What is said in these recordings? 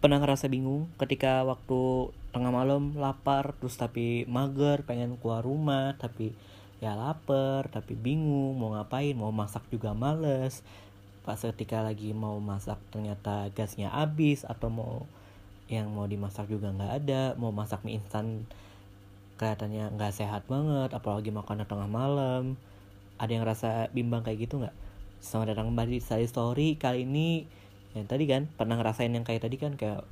Pernah ngerasa bingung ketika waktu tengah malam lapar terus tapi mager pengen keluar rumah tapi ya lapar tapi bingung mau ngapain mau masak juga males. Pas ketika lagi mau masak ternyata gasnya habis atau mau yang mau dimasak juga nggak ada mau masak mie instan kelihatannya nggak sehat banget apalagi makan tengah malam. Ada yang rasa bimbang kayak gitu nggak selamat datang kembali di Study Story kali ini. Yang tadi kan pernah ngerasain yang kayak tadi kan kayak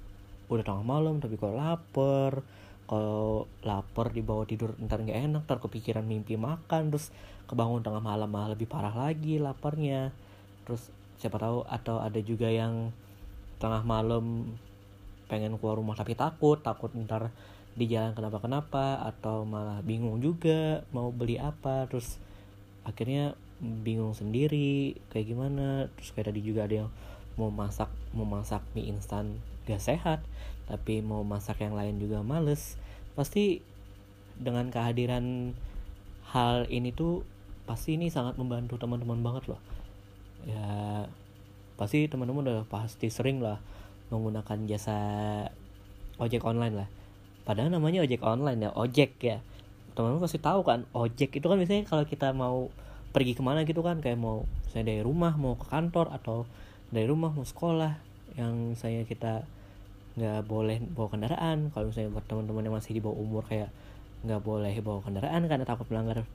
udah tengah malam tapi kok lapar. Kalau lapar di bawah tidur ntar nggak enak ntar kepikiran mimpi makan terus kebangun tengah malam malah lebih parah lagi laparnya. Terus siapa tahu atau ada juga yang tengah malam pengen keluar rumah tapi takut takut ntar di jalan kenapa kenapa atau malah bingung juga mau beli apa. Terus akhirnya bingung sendiri kayak gimana. Terus kayak tadi juga ada yang mau masak mau masak mie instan gak sehat tapi mau masak yang lain juga males. Pasti dengan kehadiran hal ini tuh pasti ini sangat membantu teman-teman banget loh. Ya pasti teman-teman udah pasti sering lah menggunakan jasa ojek online lah. Padahal namanya ojek online ya ojek ya. Teman-teman pasti tahu kan ojek itu kan biasanya kalau kita mau pergi ke mana gitu kan kayak mau saya dari rumah mau ke kantor atau dari rumah mau sekolah yang saya kita nggak boleh bawa kendaraan. Kalau misalnya buat teman-teman yang masih di bawah umur kayak nggak boleh bawa kendaraan karena takut melanggar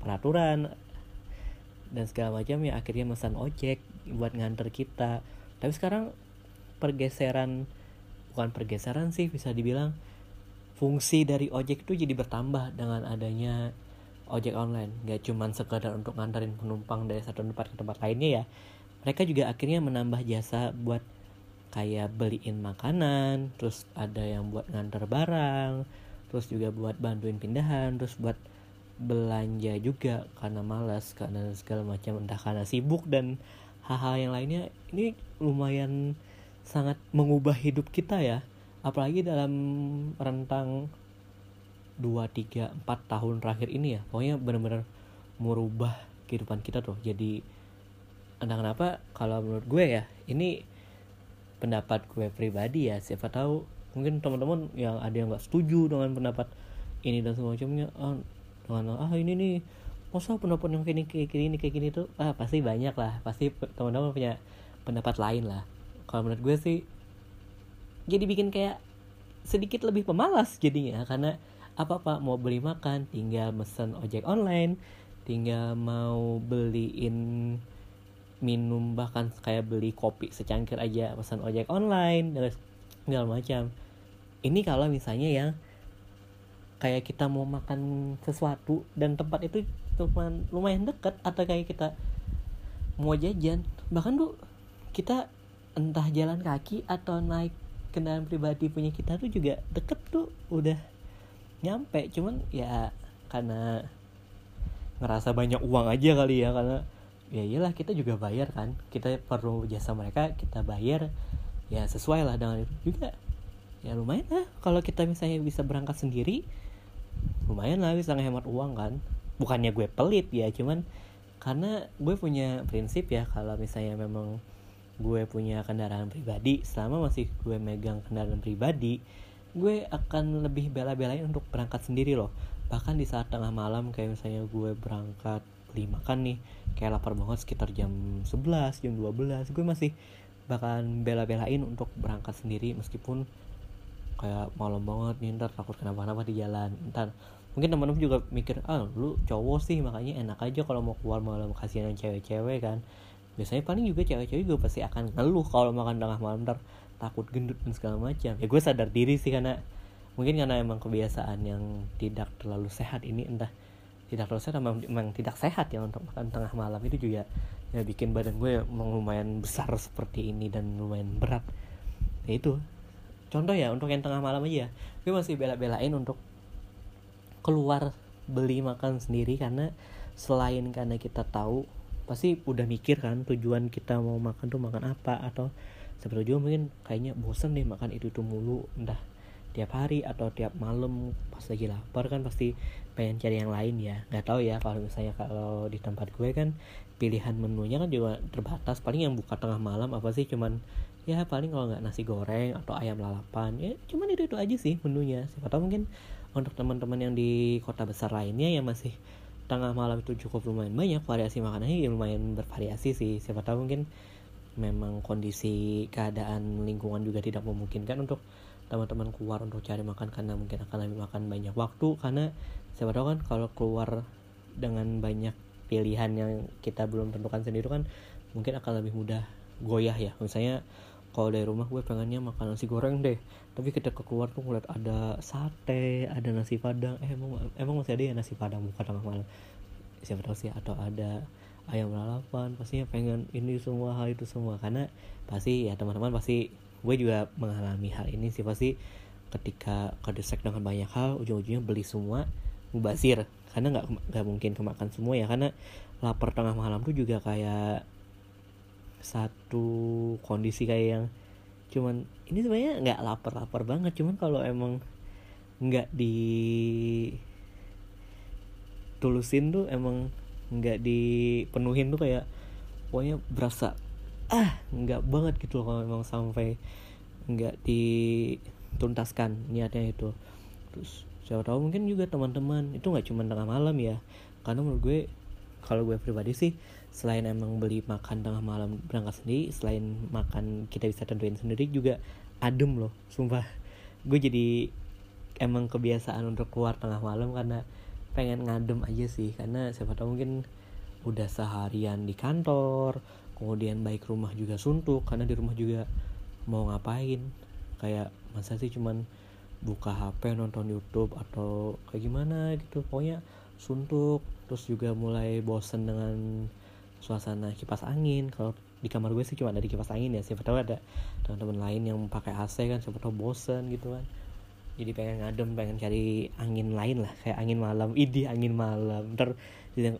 peraturan dan segala macam ya akhirnya pesan ojek buat nganter kita. Tapi sekarang pergeseran bukan pergeseran sih bisa dibilang fungsi dari ojek itu jadi bertambah dengan adanya ojek online. Nggak cuman sekadar untuk nganterin penumpang dari satu tempat ke tempat lainnya ya. Mereka juga akhirnya menambah jasa buat kayak beliin makanan terus ada yang buat nganter barang terus juga buat bantuin pindahan terus buat belanja juga karena malas karena segala macam entah karena sibuk dan hal-hal yang lainnya. Ini lumayan sangat mengubah hidup kita ya. Apalagi dalam rentang 2, 3, 4 tahun terakhir ini ya pokoknya benar-benar merubah kehidupan kita tuh. Jadi entah kenapa kalau menurut gue ya ini pendapat gue pribadi ya siapa tahu mungkin teman-teman yang ada yang nggak setuju dengan pendapat ini dan semacamnya ah, dengan ah ini nih masa pendapat yang kayak kayak gini kayak gini tuh? Ah pasti banyak lah pasti teman-teman punya pendapat lain lah. Kalau menurut gue sih jadi bikin kayak sedikit lebih pemalas jadinya karena apa apa mau beli makan tinggal mesen ojek online tinggal mau beliin minum bahkan kayak beli kopi secangkir aja pesan ojek online dan segala macam. Ini kalau misalnya yang kayak kita mau makan sesuatu dan tempat itu cuma lumayan deket atau kayak kita mau jajan bahkan tuh kita entah jalan kaki atau naik kendaraan pribadi punya kita tuh juga deket tuh udah nyampe. Cuman ya karena ngerasa banyak uang aja kali ya karena ya iyalah kita juga bayar kan. Kita perlu jasa mereka kita bayar. Ya sesuai lah dengan itu juga. Ya lumayan lah. Kalau kita misalnya bisa berangkat sendiri lumayan lah bisa ngehemat uang kan. Bukannya gue pelit ya cuman karena gue punya prinsip ya kalau misalnya memang gue punya kendaraan pribadi selama masih gue megang kendaraan pribadi gue akan lebih bela-belain untuk berangkat sendiri loh. Bahkan di saat tengah malam kayak misalnya gue berangkat beli makan nih kayak lapar banget sekitar jam 11 jam 12 gue masih bakalan bela-belain untuk berangkat sendiri meskipun kayak malam banget nih ntar takut kenapa-napa di jalan. Ntar mungkin teman-teman juga mikir ah lu cowok sih makanya enak aja kalau mau keluar malam kasihan cewek-cewek kan. Biasanya paling juga cewek-cewek juga pasti akan ngeluh kalau makan tengah malam ntar takut gendut dan segala macam. Ya gue sadar diri sih karena mungkin karena emang kebiasaan yang tidak terlalu sehat ini entah tidak terlalu sehat memang, memang tidak sehat ya untuk makan tengah malam. Itu juga ya bikin badan gue lumayan besar seperti ini dan lumayan berat. Ya itu. Contoh ya untuk yang tengah malam aja gue masih bela-belain untuk keluar beli makan sendiri karena selain karena kita tahu pasti udah mikir kan tujuan kita mau makan tuh makan apa atau seperti juga mungkin kayaknya bosen deh makan itu tuh mulu entah tiap hari atau tiap malam pas lagi lapar kan pasti pengen cari yang lain ya. Nggak tahu ya kalau misalnya kalau di tempat gue kan pilihan menunya kan juga terbatas. Paling yang buka tengah malam apa sih? Cuman ya paling kalau nggak nasi goreng atau ayam lalapan ya cuman itu itu aja sih menunya. Siapa tahu mungkin untuk teman-teman yang di kota besar lainnya yang masih tengah malam itu cukup lumayan banyak variasi makanannya ya lumayan bervariasi sih. Siapa tahu mungkin memang kondisi keadaan lingkungan juga tidak memungkinkan untuk teman-teman keluar untuk cari makan karena mungkin akan lebih makan banyak waktu. Karena siapa tahu kan kalau keluar dengan banyak pilihan yang kita belum tentukan sendiri kan mungkin akan lebih mudah goyah ya. Misalnya kalau dari rumah gue pengennya makan nasi goreng deh. Tapi ketika keluar tuh ngeliat ada sate ada nasi padang. Eh emang emang masih ada ya nasi padang? Bukan tengah malam siapa tahu sih atau ada ayam lalapan pastinya pengen ini semua hal itu semua. Karena pasti ya teman-teman pasti gue juga mengalami hal ini sih. Pasti ketika kedesak dengan banyak hal ujung-ujungnya beli semua mubazir. Karena nggak nggak mungkin kemakan semua ya. Karena lapar tengah malam tuh juga kayak satu kondisi kayak yang cuman ini sebenarnya nggak lapar-lapar banget. Cuman kalau emang nggak di tulusin tuh emang nggak dipenuhin tuh kayak pokoknya berasa ah nggak banget gitu loh kalau memang sampai nggak dituntaskan niatnya itu. Terus siapa tahu mungkin juga teman-teman itu nggak cuma tengah malam ya. Karena menurut gue kalau gue pribadi sih selain emang beli makan tengah malam berangkat sendiri selain makan kita bisa tentuin sendiri juga adem loh sumpah. Gue jadi emang kebiasaan untuk keluar tengah malam karena pengen ngadem aja sih karena siapa tahu mungkin udah seharian di kantor kemudian baik rumah juga suntuk karena di rumah juga mau ngapain. Kayak masa sih cuman buka HP nonton YouTube atau kayak gimana gitu. Pokoknya suntuk terus juga mulai bosen dengan suasana kipas angin. Kalau di kamar gue sih cuma ada di kipas angin ya. Siapa tahu ada teman-teman lain yang pakai AC kan siapa tahu bosen gitu kan jadi pengen ngadem pengen cari angin lain lah. Kayak angin malam. Idi angin malam. Ntar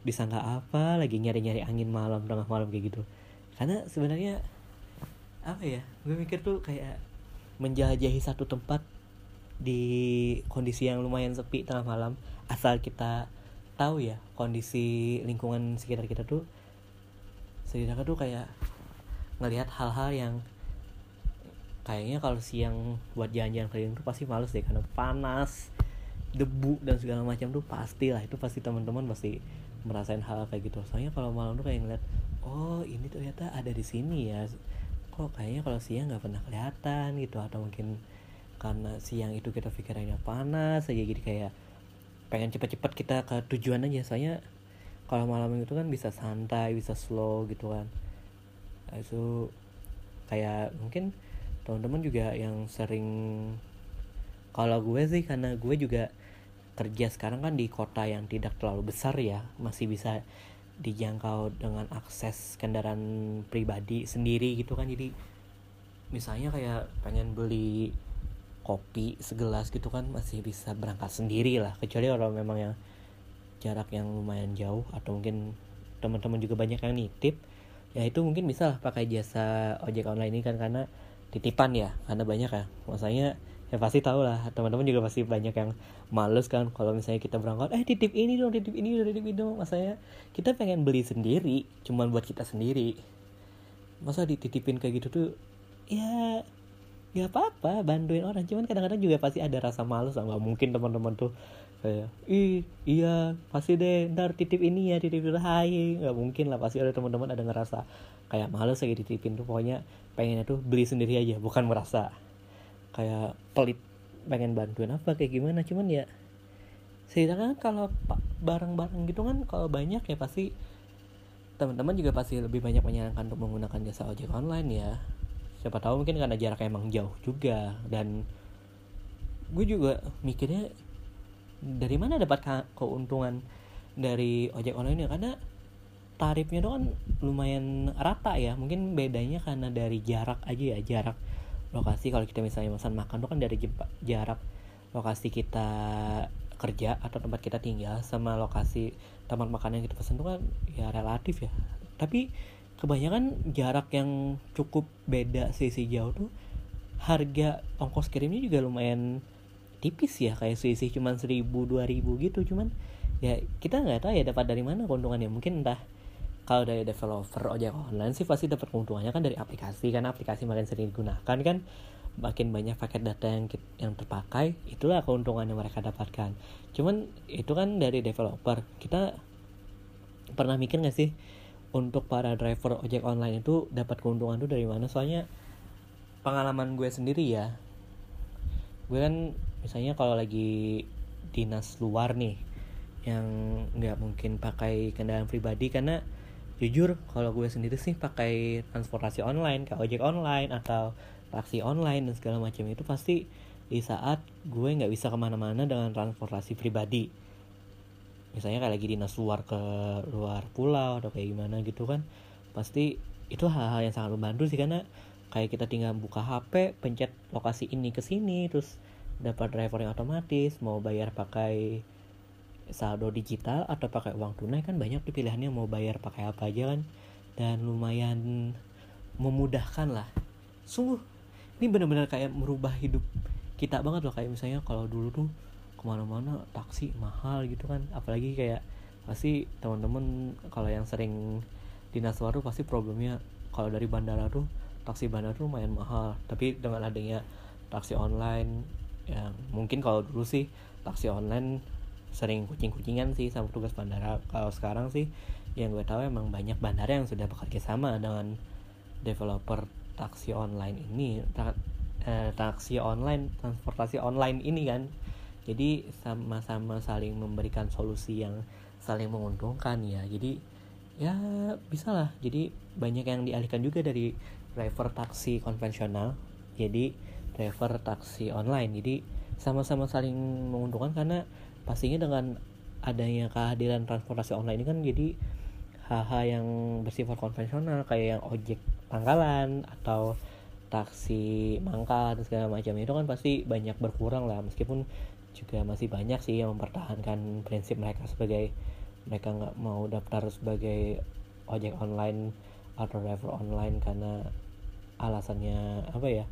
disangka apa lagi nyari-nyari angin malam tengah malam kayak gitu. Karena sebenarnya apa ya gue mikir tuh kayak menjelajahi satu tempat di kondisi yang lumayan sepi tengah malam asal kita tahu ya kondisi lingkungan sekitar kita tuh sekitar tuh kayak ngelihat hal-hal yang kayaknya kalau siang buat jalan-jalan keliling tuh pasti males deh karena panas debu dan segala macam tuh pasti lah. Itu pasti teman-teman pasti merasain hal kayak gitu. Soalnya kalau malam tuh kayak ngeliat oh ini ternyata ada di sini ya. Kok kayaknya kalau siang nggak pernah kelihatan gitu. Atau mungkin karena siang itu kita pikirannya panas aja jadi kayak pengen cepet-cepet kita ke tujuan aja. Soalnya kalau malam itu kan bisa santai bisa slow gitu kan. Nah, itu kayak mungkin teman-teman juga yang sering kalau gue sih karena gue juga kerja sekarang kan di kota yang tidak terlalu besar ya masih bisa dijangkau dengan akses kendaraan pribadi sendiri gitu kan. Jadi misalnya kayak pengen beli kopi segelas gitu kan masih bisa berangkat sendiri lah. Kecuali kalau memang yang jarak yang lumayan jauh atau mungkin teman-teman juga banyak yang nitip ya itu mungkin bisa lah pakai jasa ojek online ini kan. Karena titipan ya karena banyak ya. Masanya ya pasti tahu lah teman-teman juga pasti banyak yang males kan kalau misalnya kita berangkat eh titip ini dong titip ini dong titip ini dong. Masanya kita pengen beli sendiri cuman buat kita sendiri. Masa dititipin kayak gitu tuh ya nggak apa-apa bantuin orang. Cuman kadang-kadang juga pasti ada rasa males nggak mungkin teman-teman tuh kayak ih iya pasti deh ntar titip ini ya titip itu. Hai nggak mungkin lah pasti ada teman-teman ada ngerasa kayak males lagi dititipin tuh. Pokoknya pengennya tuh beli sendiri aja bukan merasa kayak pelit pengen bantuin apa kayak gimana. Cuman ya sedangkan kalau barang-barang gitu kan kalau banyak ya pasti teman-teman juga pasti lebih banyak menyarankan untuk menggunakan jasa ojek online ya. Siapa tahu mungkin karena jaraknya emang jauh juga. Dan gue juga mikirnya dari mana dapat keuntungan dari ojek online ya? Karena tarifnya tuh kan lumayan rata ya. Mungkin bedanya karena dari jarak aja ya jarak lokasi. Kalau kita misalnya pesan makan itu kan dari jarak lokasi kita kerja atau tempat kita tinggal sama lokasi tempat makan yang kita pesan itu kan ya relatif ya. Tapi kebanyakan jarak yang cukup beda sisi jauh tuh harga ongkos kirimnya juga lumayan tipis ya. Kayak selisih cuman seribu dua ribu gitu. Cuman ya kita nggak tahu ya dapat dari mana keuntungannya. Mungkin entah kalau dari developer ojek online sih pasti dapat keuntungannya kan dari aplikasi karena aplikasi makin sering digunakan kan makin banyak paket data yang yang terpakai itulah keuntungan yang mereka dapatkan. Cuman itu kan dari developer. Kita pernah mikir nggak sih untuk para driver ojek online itu dapat keuntungan itu dari mana? Soalnya pengalaman gue sendiri ya gue kan misalnya kalau lagi dinas luar nih yang nggak mungkin pakai kendaraan pribadi karena jujur kalau gue sendiri sih pakai transportasi online kayak ojek online atau taksi online dan segala macam itu pasti di saat gue nggak bisa ke mana-mana dengan transportasi pribadi. Misalnya kayak lagi dinas luar ke luar pulau atau kayak gimana gitu kan pasti itu hal-hal yang sangat membantu sih karena kayak kita tinggal buka HP pencet lokasi ini ke sini terus dapat driver yang otomatis mau bayar pakai saldo digital atau pakai uang tunai kan banyak tuh pilihannya mau bayar pakai apa aja kan. Dan lumayan memudahkan lah. Sungguh ini benar-benar kayak merubah hidup kita banget loh. Kayak misalnya kalau dulu tuh ke mana-mana taksi mahal gitu kan. Apalagi kayak pasti teman-teman kalau yang sering dinas luar pasti problemnya kalau dari bandara tuh taksi bandara tuh lumayan mahal. Tapi dengan adanya taksi online yang mungkin kalau dulu sih taksi online sering kucing-kucingan sih sama tugas bandara. Kalau sekarang sih yang gue tahu emang banyak bandara yang sudah bekerja sama dengan developer taksi online ini ta eh, taksi online transportasi online ini kan. Jadi sama-sama saling memberikan solusi yang saling menguntungkan ya. Jadi ya bisa lah. Jadi banyak yang dialihkan juga dari driver taksi konvensional jadi driver taksi online. Jadi sama-sama saling menguntungkan karena pastinya dengan adanya kehadiran transportasi online ini kan jadi hal-hal yang bersifat konvensional kayak yang ojek pangkalan atau taksi mangkal dan segala macam. Itu kan pasti banyak berkurang lah meskipun juga masih banyak sih yang mempertahankan prinsip mereka sebagai mereka nggak mau daftar sebagai ojek online atau driver online karena alasannya apa ya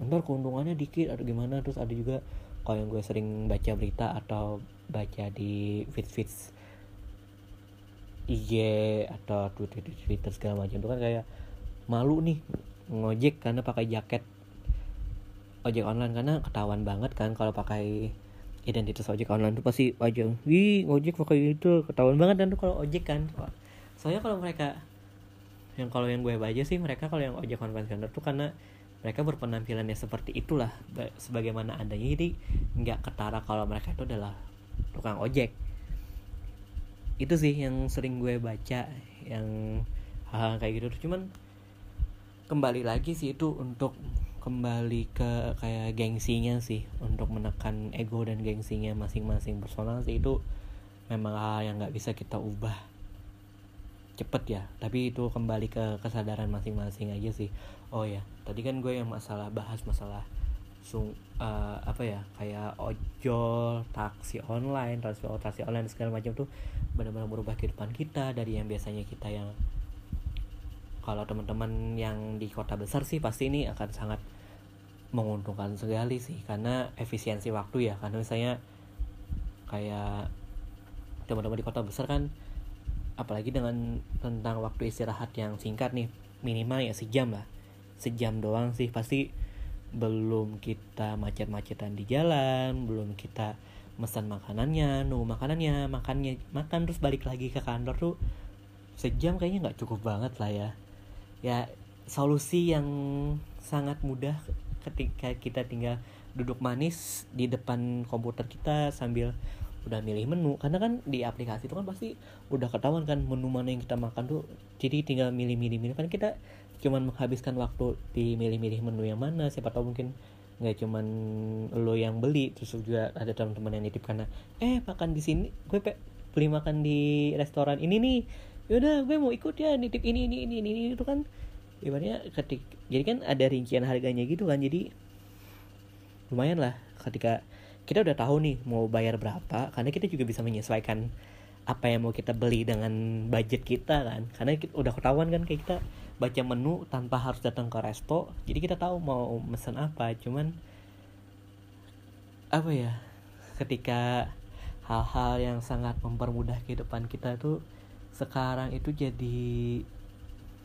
ntar keuntungannya dikit atau gimana terus ada juga kalau yang gue sering baca berita atau baca di feed feeds IG atau Twitter Twitter segala macam itu kan kayak malu nih ngojek karena pakai jaket ojek online karena ketahuan banget kan kalau pakai identitas ojek online tuh pasti wajah wih ngojek pakai itu ketahuan banget dan tuh kalau ojek kan. Soalnya kalau mereka yang kalau yang gue baca sih mereka kalau yang ojek konvensional tuh karena mereka berpenampilannya seperti itulah. Sebagaimana adanya jadi nggak ketara kalau mereka itu adalah tukang ojek. Itu sih yang sering gue baca yang hal, -hal kayak gitu. Cuman kembali lagi sih itu untuk kembali ke kayak gengsinya sih untuk menekan ego dan gengsinya masing-masing. Personal sih itu memang hal yang nggak bisa kita ubah cepet ya. Tapi itu kembali ke kesadaran masing-masing aja sih. Oh ya tadi kan gue yang masalah bahas masalah sung uh, apa ya kayak ojol taksi online transportasi online segala macam tuh benar-benar merubah kehidupan kita dari yang biasanya kita yang kalau teman-teman yang di kota besar sih pasti ini akan sangat menguntungkan sekali sih. Karena efisiensi waktu ya karena misalnya kayak teman-teman di kota besar kan apalagi dengan tentang waktu istirahat yang singkat nih minimal ya sejam lah. Sejam doang sih pasti belum kita macet-macetan di jalan belum kita pesan makanannya nunggu makanannya makannya makan terus balik lagi ke kantor tuh sejam kayaknya nggak cukup banget lah ya. Ya solusi yang sangat mudah ketika kita tinggal duduk manis di depan komputer kita sambil udah milih menu karena kan di aplikasi itu kan pasti udah ketahuan kan menu mana yang kita makan tuh jadi tinggal milih-milih milih kan kita cuman menghabiskan waktu di milih-milih menu yang mana siapa tahu mungkin nggak cuman lo yang beli terus juga ada teman-teman yang nitip karena eh makan di sini gue pe beli makan di restoran ini nih. Yaudah gue mau ikut ya nitip ini ini ini ini, ini itu kan ibaratnya ketik jadi kan ada rincian harganya gitu kan jadi lumayan lah ketika kita udah tahu nih mau bayar berapa karena kita juga bisa menyesuaikan apa yang mau kita beli dengan budget kita kan. Karena kita udah ketahuan kan kayak kita baca menu tanpa harus datang ke resto jadi kita tahu mau mesen apa. Cuman apa ya ketika hal-hal yang sangat mempermudah kehidupan kita tuh sekarang itu jadi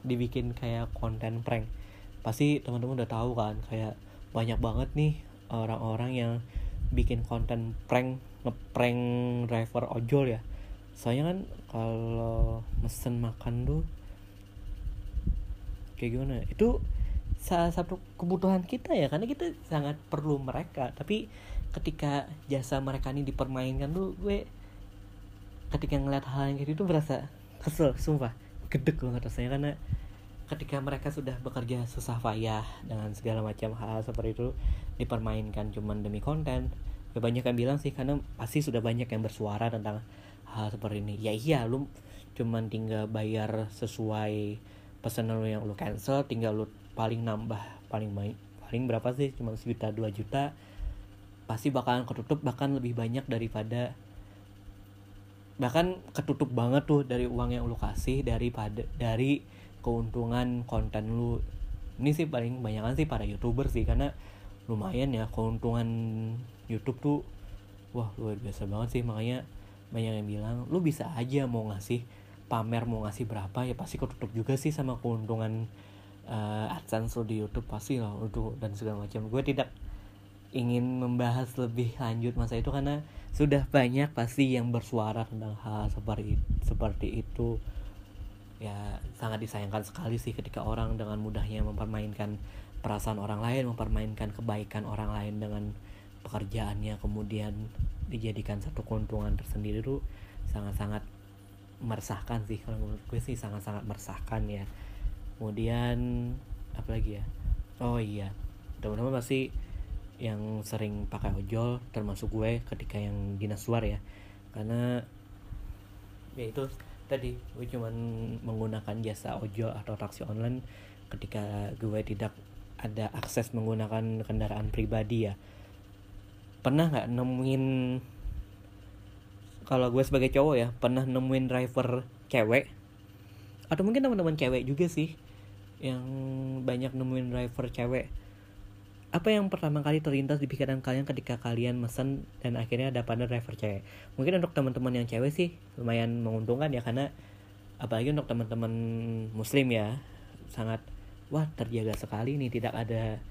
dibikin kayak konten prank. Pasti teman-teman udah tahu kan kayak banyak banget nih orang-orang yang bikin konten prank ngeprank driver ojol ya. Soalnya kan kalau mesen makan tuh kayak gimana? Itu salah satu kebutuhan kita ya karena kita sangat perlu mereka. Tapi ketika jasa mereka ini dipermainkan tuh gue ketika ngeliat hal yang kayak gitu berasa kesel sumpah. Gedek banget rasanya karena ketika mereka sudah bekerja susah payah dengan segala macam hal seperti itu dipermainkan cuman demi konten. Ya banyak yang bilang sih karena pasti sudah banyak yang bersuara tentang hal seperti ini. Ya iya lu cuman tinggal bayar sesuai pesanan lu yang lu cancel tinggal lu paling nambah paling main paling berapa sih cuma sejuta dua juta pasti bakalan ketutup bahkan lebih banyak daripada bahkan ketutup banget tuh dari uang yang lu kasih daripada dari keuntungan konten lu. Ini sih paling banyak sih para youtuber sih karena lumayan ya keuntungan YouTube tuh wah luar biasa banget sih. Makanya banyak yang bilang lu bisa aja mau ngasih pamer mau ngasih berapa ya pasti ketutup juga sih sama keuntungan uh, AdSense di YouTube pasti lah untuk dan segala macam. Gue tidak ingin membahas lebih lanjut masa itu karena sudah banyak pasti yang bersuara tentang hal seperti seperti itu ya sangat disayangkan sekali sih ketika orang dengan mudahnya mempermainkan perasaan orang lain, mempermainkan kebaikan orang lain dengan pekerjaannya kemudian dijadikan satu keuntungan tersendiri itu sangat-sangat meresahkan sih. Kalau menurut gue sih sangat-sangat meresahkan ya. Kemudian apa lagi ya? Oh iya teman-teman pasti yang sering pakai ojol termasuk gue ketika yang dinas luar ya. Karena ya itu tadi gue cuman menggunakan jasa ojol atau taksi online ketika gue tidak ada akses menggunakan kendaraan pribadi ya. Pernah nggak nemuin kalau gue sebagai cowok ya pernah nemuin driver cewek? Atau mungkin teman-teman cewek juga sih yang banyak nemuin driver cewek apa yang pertama kali terlintas di pikiran kalian ketika kalian mesen dan akhirnya ada pada driver cewek? Mungkin untuk teman-teman yang cewek sih lumayan menguntungkan ya karena apalagi untuk teman-teman muslim ya sangat wah terjaga sekali nih tidak ada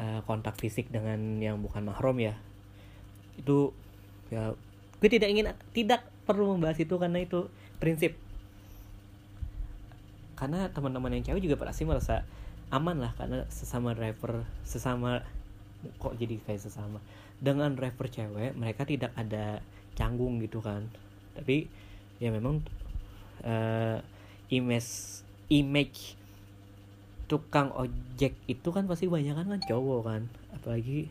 uh, kontak fisik dengan yang bukan mahram ya. Itu ya gue tidak ingin tidak perlu membahas itu karena itu prinsip. Karena teman-teman yang cewek juga pasti merasa aman lah karena sesama driver sesama kok jadi kayak sesama. Dengan driver cewek mereka tidak ada canggung gitu kan. Tapi ya memang uh, image image tukang ojek itu kan pasti banyak kan kan cowok kan. Apalagi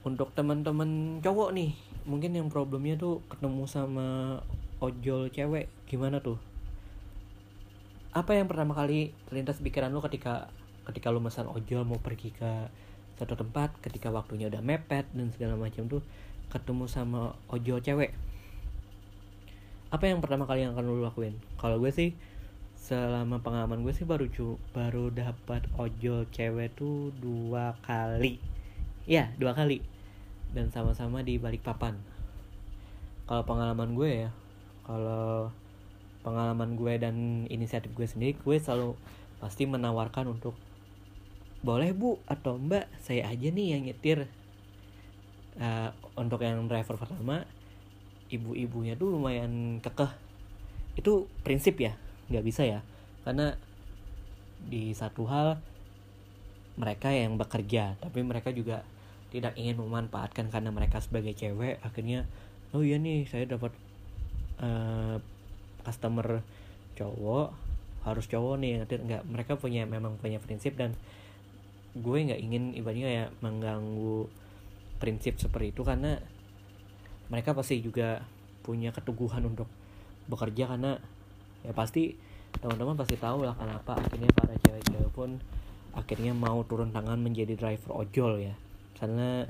untuk teman-teman cowok nih mungkin yang problemnya tuh ketemu sama ojol cewek gimana tuh apa yang pertama kali terlintas pikiran lo ketika ketika lo pesan ojol mau pergi ke satu tempat ketika waktunya udah mepet dan segala macam tuh ketemu sama ojol cewek? Apa yang pertama kali yang akan lo lakuin? Kalau gue sih selama pengalaman gue sih baru cu baru dapat ojol cewek tuh dua kali. Ya dua kali. Dan sama-sama di balik papan kalau pengalaman gue ya kalau pengalaman gue dan inisiatif gue sendiri gue selalu pasti menawarkan untuk boleh bu atau mbak saya aja nih yang nyetir. Uh, untuk yang driver pertama ibu-ibunya tuh lumayan kekeh. Itu prinsip ya nggak bisa ya. Karena di satu hal mereka yang bekerja tapi mereka juga tidak ingin memanfaatkan karena mereka sebagai cewek akhirnya oh iya nih saya dapat uh, customer cowok harus cowok nih. Nanti nggak mereka punya memang punya prinsip dan gue nggak ingin ibaratnya ya mengganggu prinsip seperti itu karena mereka pasti juga punya keteguhan untuk bekerja karena ya pasti teman-teman pasti tahu lah kenapa akhirnya para cewek-cewek pun akhirnya mau turun tangan menjadi driver ojol ya. Karena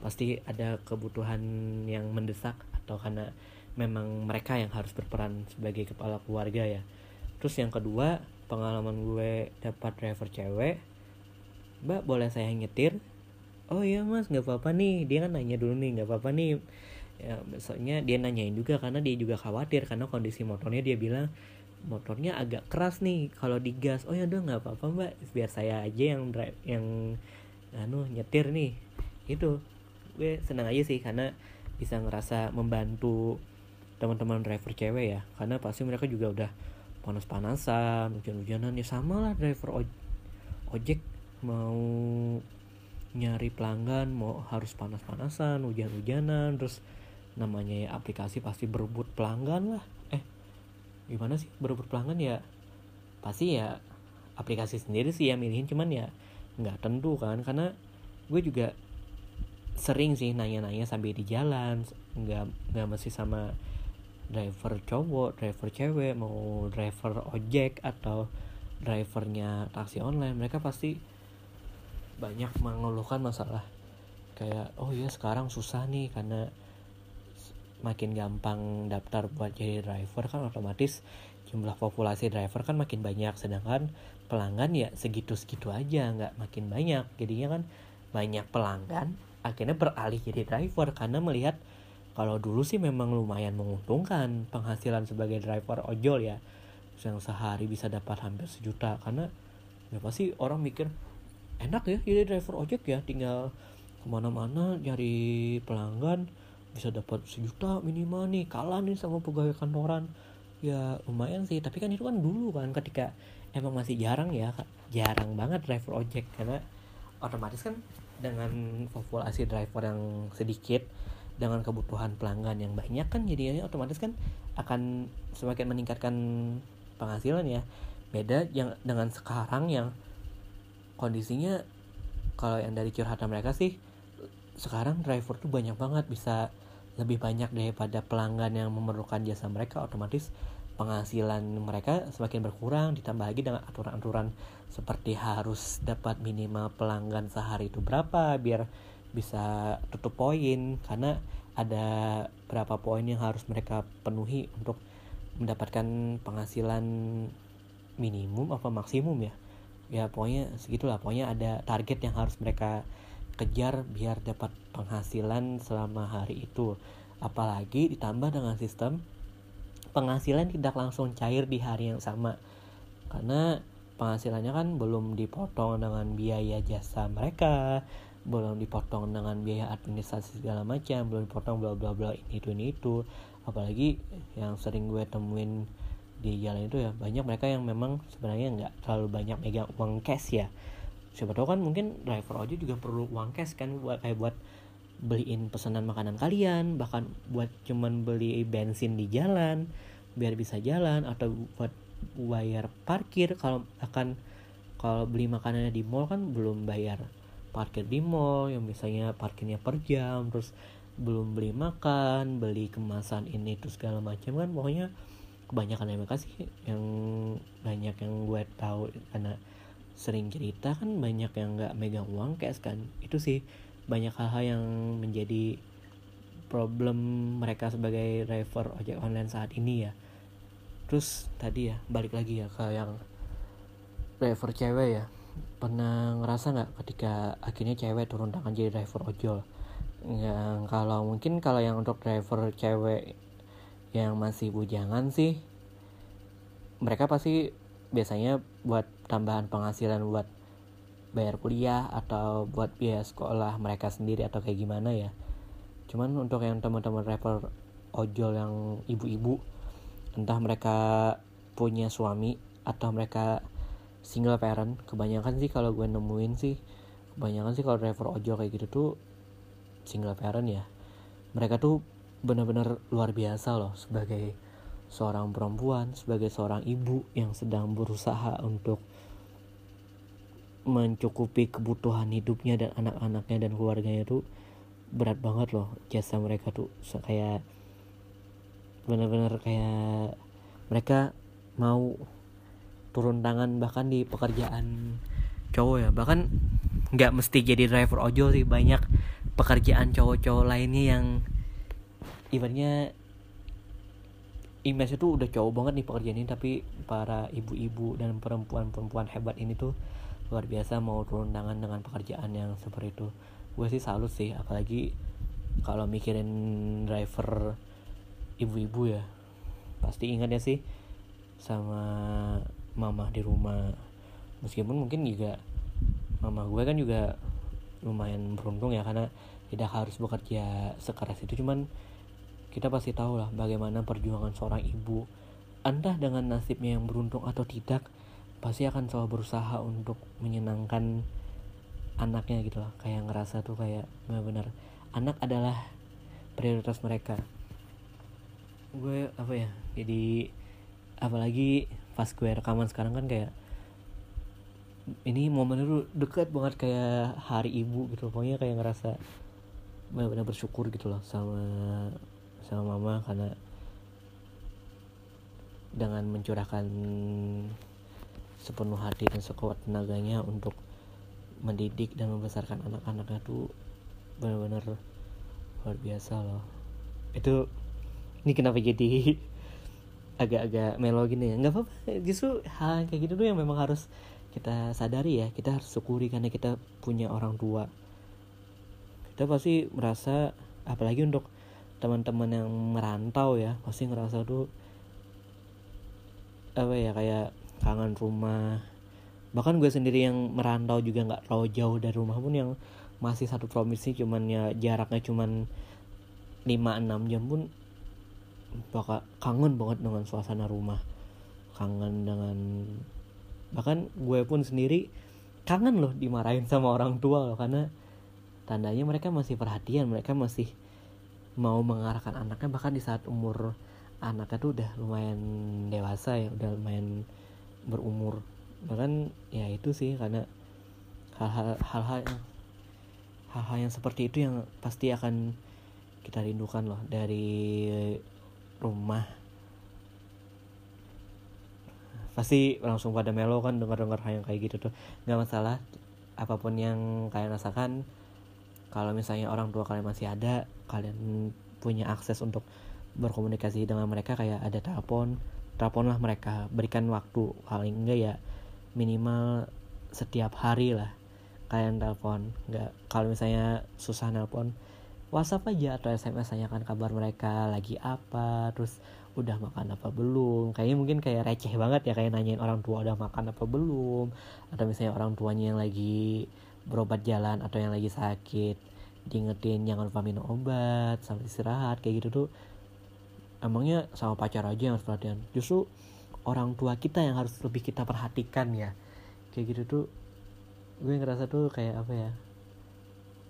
pasti ada kebutuhan yang mendesak atau karena memang mereka yang harus berperan sebagai kepala keluarga ya. Terus yang kedua pengalaman gue dapat driver cewek mbak boleh saya nyetir? Oh iya mas nggak apa-apa nih. Dia kan nanya dulu nih nggak apa-apa nih. Ya besoknya dia nanyain juga karena dia juga khawatir karena kondisi motornya dia bilang motornya agak keras nih kalau digas oh ya udah nggak apa-apa mbak. Biar saya aja yang drive yang anu nyetir nih. Itu gue senang aja sih karena bisa ngerasa membantu teman-teman driver cewek ya. Karena pasti mereka juga udah panas-panasan hujan-hujanan. Ya sama lah driver oj ojek mau nyari pelanggan mau harus panas-panasan hujan-hujanan terus namanya ya aplikasi pasti berebut pelanggan lah. Eh gimana sih berebut pelanggan? Ya pasti ya aplikasi sendiri sih ya milihin cuman ya nggak tentu kan. Karena gue juga sering sih nanya-nanya sambil di jalan nggak nggak mesti sama driver cowok driver cewek mau driver ojek atau drivernya taksi online mereka pasti banyak mengeluhkan masalah. Kayak oh ya sekarang susah nih karena makin gampang daftar buat jadi driver kan otomatis jumlah populasi driver kan makin banyak. Sedangkan pelanggan ya segitu-segitu aja nggak makin banyak. Jadinya kan banyak pelanggan akhirnya beralih jadi driver karena melihat kalau dulu sih memang lumayan menguntungkan penghasilan sebagai driver ojol ya. Yang sehari bisa dapat hampir sejuta. Karena ya pasti orang mikir enak ya jadi driver ojek ya tinggal ke mana-mana nyari pelanggan bisa dapat sejuta minimal nih kalah nih sama pegawai kantoran. Ya lumayan sih tapi kan itu kan dulu kan ketika emang masih jarang ya jarang banget driver ojek. Karena otomatis kan dengan populasi driver yang sedikit dengan kebutuhan pelanggan yang banyak kan jadinya otomatis kan akan semakin meningkatkan penghasilan ya. Beda yang dengan sekarang yang kondisinya kalau yang dari curhatan mereka sih sekarang driver tuh banyak banget bisa lebih banyak daripada pelanggan yang memerlukan jasa mereka otomatis penghasilan mereka semakin berkurang ditambah lagi dengan aturan-aturan seperti harus dapat minimal pelanggan sehari itu berapa biar bisa tutup poin karena ada berapa poin yang harus mereka penuhi untuk mendapatkan penghasilan minimum apa maksimum ya. Ya pokoknya segitulah. Pokoknya ada target yang harus mereka kejar biar dapat penghasilan selama hari itu. Apalagi ditambah dengan sistem penghasilan tidak langsung cair di hari yang sama. Karena penghasilannya kan belum dipotong dengan biaya jasa mereka belum dipotong dengan biaya administrasi segala macam belum dipotong bla bla bla ini itu ini itu. Apalagi yang sering gue temuin di jalan itu ya banyak mereka yang memang sebenarnya nggak terlalu banyak megang uang cash ya. Siapa tahu kan mungkin driver ojek juga perlu uang cash kan buat kayak buat beliin pesanan makanan kalian bahkan buat cuman beli bensin di jalan biar bisa jalan atau buat bayar parkir. Kalau akan kalau beli makanannya di mall kan belum bayar parkir di mall yang misalnya parkirnya per jam terus belum beli makan beli kemasan ini terus segala macam kan pokoknya kebanyakan yang sih yang banyak yang gue tahu karena sering cerita kan banyak yang nggak megang uang cash kan. Itu sih banyak hal-hal yang menjadi problem mereka sebagai driver ojek online saat ini ya. Terus tadi ya balik lagi ya ke yang driver cewek ya pernah ngerasa nggak ketika akhirnya cewek turun tangan jadi driver ojol? Yang kalau mungkin kalau yang untuk driver cewek yang masih bujangan sih mereka pasti biasanya buat tambahan penghasilan buat bayar kuliah atau buat biaya sekolah mereka sendiri atau kayak gimana ya. Cuman untuk yang teman-teman driver ojol yang ibu-ibu entah mereka punya suami atau mereka single parent kebanyakan sih kalau gue nemuin sih kebanyakan sih kalau driver ojol kayak gitu tuh single parent ya. Mereka tuh benar-benar luar biasa loh sebagai seorang perempuan sebagai seorang ibu yang sedang berusaha untuk mencukupi kebutuhan hidupnya dan anak-anaknya dan keluarganya tuh berat banget loh jasa mereka tuh. Kayak benar-benar kayak mereka mau turun tangan bahkan di pekerjaan cowok ya. Bahkan nggak mesti jadi driver ojol sih banyak pekerjaan cowok-cowok lainnya yang ibaratnya image itu udah cowok banget nih pekerjaan ini tapi para ibu-ibu dan perempuan-perempuan hebat ini tuh luar biasa mau turun tangan dengan pekerjaan yang seperti itu. Gue sih salut sih apalagi kalau mikirin driver ibu-ibu ya. Pasti ingat ya sih sama mama di rumah. Meskipun mungkin juga mama gue kan juga lumayan beruntung ya karena tidak harus bekerja sekeras itu. Cuman kita pasti tahu lah bagaimana perjuangan seorang ibu. Entah dengan nasibnya yang beruntung atau tidak pasti akan selalu berusaha untuk menyenangkan anaknya gitu loh kayak ngerasa tuh kayak benar-benar anak adalah prioritas mereka. Gue apa ya jadi apalagi pas gue rekaman sekarang kan kayak ini momen itu deket banget kayak hari ibu gitu. Pokoknya kayak ngerasa benar-benar bersyukur gitu loh sama sama mama karena dengan mencurahkan sepenuh hati dan sekuat tenaganya untuk mendidik dan membesarkan anak-anaknya tuh benar-benar luar biasa loh. Itu ini kenapa jadi agak-agak melo gini ya. Nggak apa-apa justru hal kayak gitu tuh yang memang harus kita sadari ya. Kita harus syukuri karena kita punya orang tua. Kita pasti merasa apalagi untuk teman-teman yang merantau ya pasti ngerasa tuh apa ya kayak kangen rumah. Bahkan gue sendiri yang merantau juga nggak terlalu jauh dari rumah pun yang masih satu provinsi cuman ya jaraknya cuman 5-6 jam pun bakal kangen banget dengan suasana rumah. Kangen dengan bahkan gue pun sendiri kangen loh dimarahin sama orang tua loh karena tandanya mereka masih perhatian mereka masih mau mengarahkan anaknya bahkan di saat umur anaknya tuh udah lumayan dewasa ya udah lumayan berumur. Bahkan ya itu sih karena hal-hal hal-hal yang hal-hal yang seperti itu yang pasti akan kita rindukan loh. Dari rumah. Pasti langsung pada melo kan dengar-dengar hal yang kayak gitu tuh. Nggak masalah apa pun yang kalian rasakan kalau misalnya orang tua kalian masih ada kalian punya akses untuk berkomunikasi dengan mereka kayak ada telepon teleponlah mereka berikan waktu. Paling enggak ya minimal setiap hari lah kalian telepon. Nggak kalau misalnya susah nelpon WhatsApp aja atau SMS tanyakan kabar mereka lagi apa terus udah makan apa belum? Kayaknya mungkin kayak receh banget ya kayak nanyain orang tua udah makan apa belum? Atau misalnya orang tuanya yang lagi berobat jalan atau yang lagi sakit diingetin jangan lupa minum obat sampai istirahat kayak gitu tuh. Emangnya sama pacar aja yang harus perhatian? Justru orang tua kita yang harus lebih kita perhatikan ya. Kayak gitu tuh gue ngerasa tuh kayak apa ya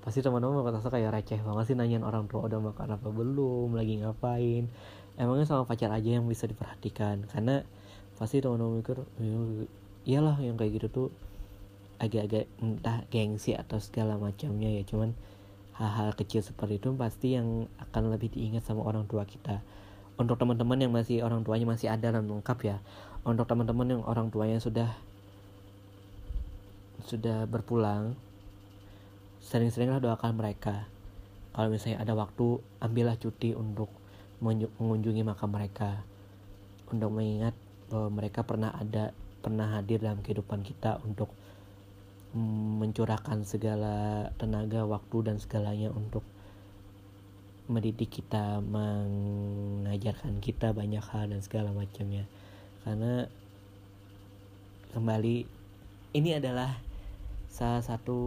pasti teman-teman merasa kayak receh banget sih nanyain orang tua udah makan apa belum? Lagi ngapain? Emangnya sama pacar aja yang bisa diperhatikan? Karena pasti teman-teman mikir iya, iyalah yang kayak gitu tuh agak-agak entah gengsi atau segala macamnya ya. Cuman hal-hal kecil seperti itu pasti yang akan lebih diingat sama orang tua kita. Untuk teman-teman yang masih orang tuanya masih ada dan lengkap ya. Untuk teman-teman yang orang tuanya sudah sudah berpulang sering-seringlah doakan mereka. Kalau misalnya ada waktu ambillah cuti untuk mengunjungi makam mereka. Untuk mengingat bahwa mereka pernah ada pernah hadir dalam kehidupan kita untuk mencurahkan segala tenaga waktu dan segalanya untuk mendidik kita mengajarkan kita banyak hal dan segala macamnya. Karena kembali ini adalah salah satu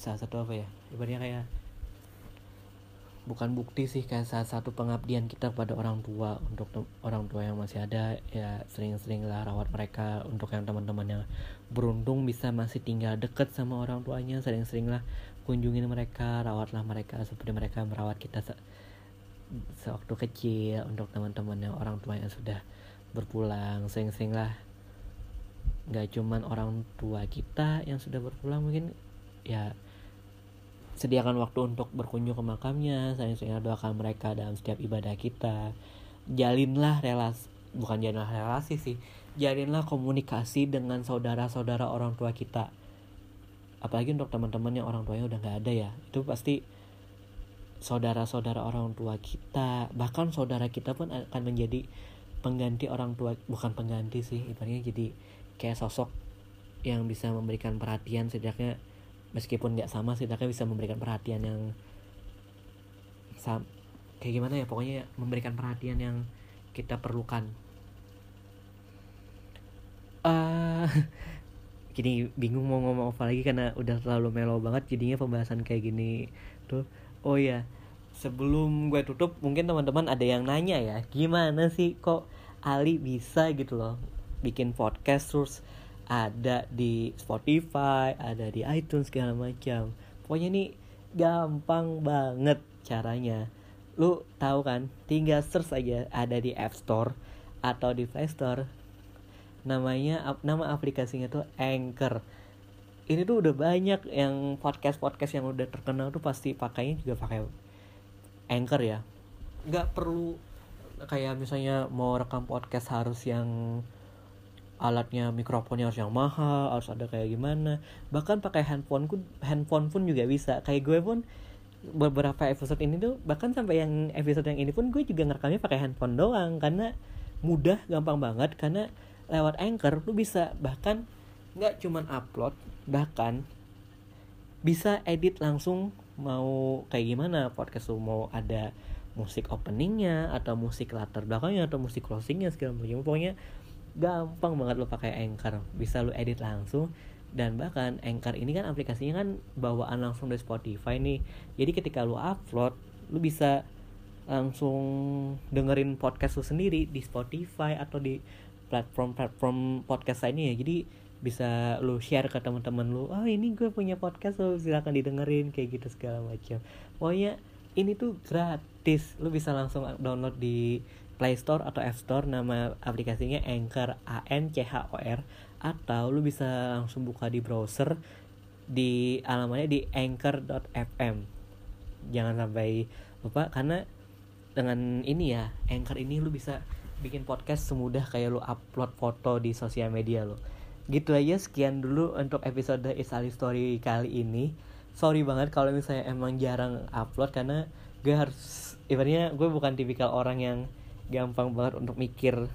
salah satu apa ya? Ibaratnya kayak bukan bukti sih kayak salah satu pengabdian kita kepada orang tua untuk orang tua yang masih ada ya sering-sering lah rawat mereka untuk yang teman-teman yang beruntung bisa masih tinggal deket sama orang tuanya sering-sering lah kunjungin mereka rawatlah mereka seperti mereka merawat kita se sewaktu kecil untuk teman-teman yang orang tua yang sudah berpulang sering-sering lah. Nggak cuman orang tua kita yang sudah berpulang mungkin ya sediakan waktu untuk berkunjung ke makamnya saya sering doakan mereka dalam setiap ibadah kita. Jalinlah relasi bukan jalinlah relasi sih. Jalinlah komunikasi dengan saudara-saudara orang tua kita. Apalagi untuk teman-teman yang orang tuanya udah nggak ada ya. Itu pasti saudara-saudara orang tua kita bahkan saudara kita pun akan menjadi pengganti orang tua bukan pengganti sih ibaratnya jadi kayak sosok yang bisa memberikan perhatian setidaknya meskipun nggak sama sih tapi bisa memberikan perhatian yang sam kayak gimana ya pokoknya memberikan perhatian yang kita perlukan. Uh, gini bingung mau ngomong apa lagi karena udah terlalu melo banget jadinya pembahasan kayak gini tuh. Oh ya sebelum gue tutup mungkin teman-teman ada yang nanya ya gimana sih kok Ali bisa gitu loh bikin podcast terus ada di Spotify ada di iTunes segala macam. Pokoknya ini gampang banget caranya. Lu tahu kan tinggal search aja ada di App Store atau di Play Store. Namanya nama aplikasinya tuh Anchor. Ini tuh udah banyak yang podcast podcast yang udah terkenal tuh pasti pakainya juga pakai anchor ya. Nggak perlu kayak misalnya mau rekam podcast harus yang alatnya mikrofonnya harus yang mahal harus ada kayak gimana. Bahkan pakai handphone pun handphone pun juga bisa. Kayak gue pun beberapa episode ini tuh bahkan sampai yang episode yang ini pun gue juga ngerekamnya pakai handphone doang. Karena mudah gampang banget. Karena lewat anchor lu bisa bahkan nggak cuman upload bahkan bisa edit langsung mau kayak gimana. Podcast lu mau ada musik openingnya atau musik latar belakangnya atau musik closingnya segala macam. Pokoknya gampang banget lo pakai Anchor. Bisa lo edit langsung dan bahkan Anchor ini kan aplikasinya kan bawaan langsung dari Spotify nih. Jadi ketika lo upload lo bisa langsung dengerin podcast lo sendiri di Spotify atau di platform-platform podcast lainnya ya. Jadi bisa lu share ke teman-teman lu oh ini gue punya podcast lo silakan didengerin kayak gitu segala macam. Pokoknya ini tuh gratis lu bisa langsung download di Play Store atau App Store nama aplikasinya Anchor A N C H O R atau lu bisa langsung buka di browser di alamatnya di anchor.fm jangan sampai lupa karena dengan ini ya Anchor ini lu bisa bikin podcast semudah kayak lu upload foto di sosial media lo gitu aja sekian dulu untuk episode Is Ali Story kali ini. Sorry banget kalau misalnya emang jarang upload karena gue harus ibaratnya gue bukan tipikal orang yang gampang banget untuk mikir.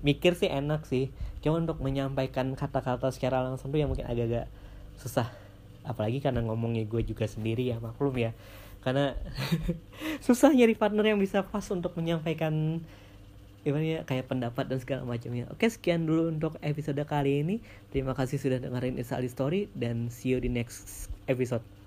Mikir sih enak sih. Cuma untuk menyampaikan kata-kata secara langsung tuh yang mungkin agak-agak susah. Apalagi karena ngomongnya gue juga sendiri ya maklum ya. Karena susah nyari partner yang bisa pas untuk menyampaikan gimana ya kayak pendapat dan segala macamnya. Oke sekian dulu untuk episode kali ini. Terima kasih sudah dengerin Isali Story dan see you di next episode